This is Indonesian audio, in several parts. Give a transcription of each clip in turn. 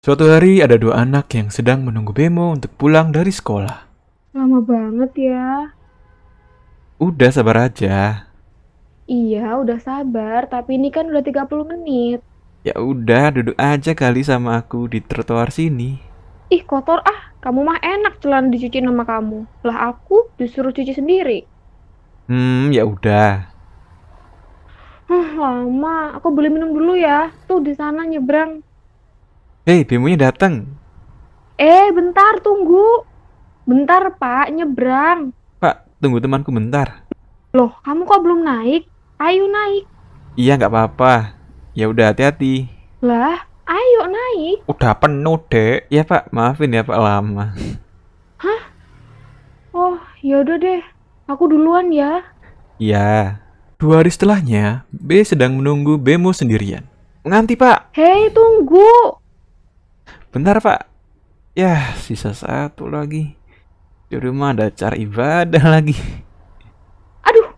Suatu hari ada dua anak yang sedang menunggu Bemo untuk pulang dari sekolah. Lama banget ya. Udah sabar aja. Iya, udah sabar, tapi ini kan udah 30 menit. Ya udah duduk aja kali sama aku di trotoar sini. Ih, kotor ah. Kamu mah enak celana dicuci sama kamu. Lah aku disuruh cuci sendiri. Hmm, ya udah. Huh, lama. Aku beli minum dulu ya. Tuh di sana nyebrang. Hei, Bemonya datang. Eh, bentar, tunggu. Bentar, Pak, nyebrang. Pak, tunggu temanku bentar. Loh, kamu kok belum naik? Ayo naik. Iya, nggak apa-apa. Ya udah hati-hati. Lah, ayo naik. Udah penuh, Dek. Ya, Pak, maafin ya, Pak lama. Oh, yaudah deh. Aku duluan ya. Iya. Dua hari setelahnya, B sedang menunggu Bemo sendirian. Nganti, Pak. Hei, tunggu. Bentar, Pak. Ya, sisa satu lagi. Di rumah ada acara ibadah lagi. Aduh,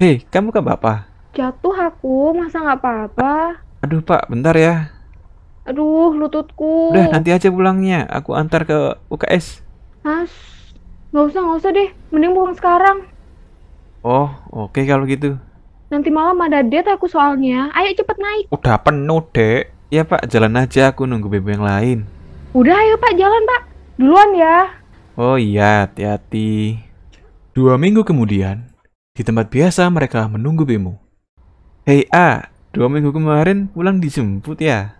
Hei, kamu ke apa? jatuh aku. Masa nggak apa-apa? Aduh, Pak, bentar ya. Aduh, lututku. Udah, nanti aja pulangnya. Aku antar ke UKS. Mas, nggak usah, nggak usah deh. Mending pulang sekarang. Oh, oke kalau gitu. Nanti malam ada date aku soalnya. Ayo cepet naik. Udah penuh, Dek. Ya, Pak, jalan aja aku nunggu bebo yang lain. Udah ayo Pak, jalan Pak. Duluan ya. Oh iya, hati-hati. Dua minggu kemudian, di tempat biasa mereka menunggu Bemo. Hei A, dua minggu kemarin pulang dijemput ya?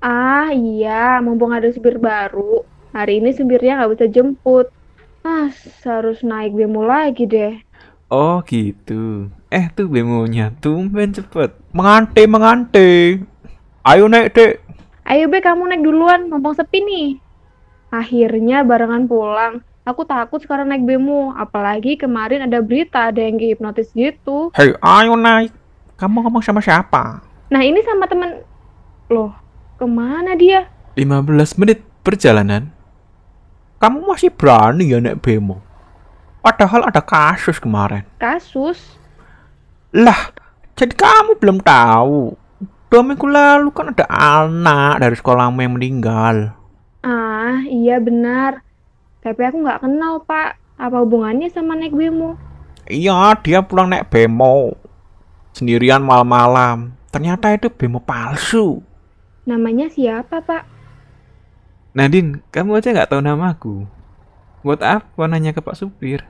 Ah iya, mumpung ada supir baru. Hari ini supirnya nggak bisa jemput. Mas, harus naik bemo lagi deh. Oh gitu. Eh tuh Bemonya, tumben cepet. Mengante, mengante. Ayo naik dek. Ayo Be, kamu naik duluan, mumpung sepi nih. Akhirnya barengan pulang. Aku takut sekarang naik bemo, apalagi kemarin ada berita ada yang hipnotis gitu. Hei, ayo naik. Kamu ngomong sama siapa? Nah ini sama temen... Loh, ke mana dia? 15 menit perjalanan. Kamu masih berani ya naik Bemo? Padahal ada kasus kemarin. Kasus? Lah, jadi kamu belum tahu. Dua minggu lalu kan ada anak dari sekolahmu yang meninggal. Ah, iya benar. Tapi aku nggak kenal, Pak. Apa hubungannya sama naik bemo? Iya, dia pulang naik bemo. Sendirian malam-malam. Ternyata itu bemo palsu. Namanya siapa, Pak? Nadine, kamu aja nggak tahu namaku. Buat apa nanya ke Pak Supir?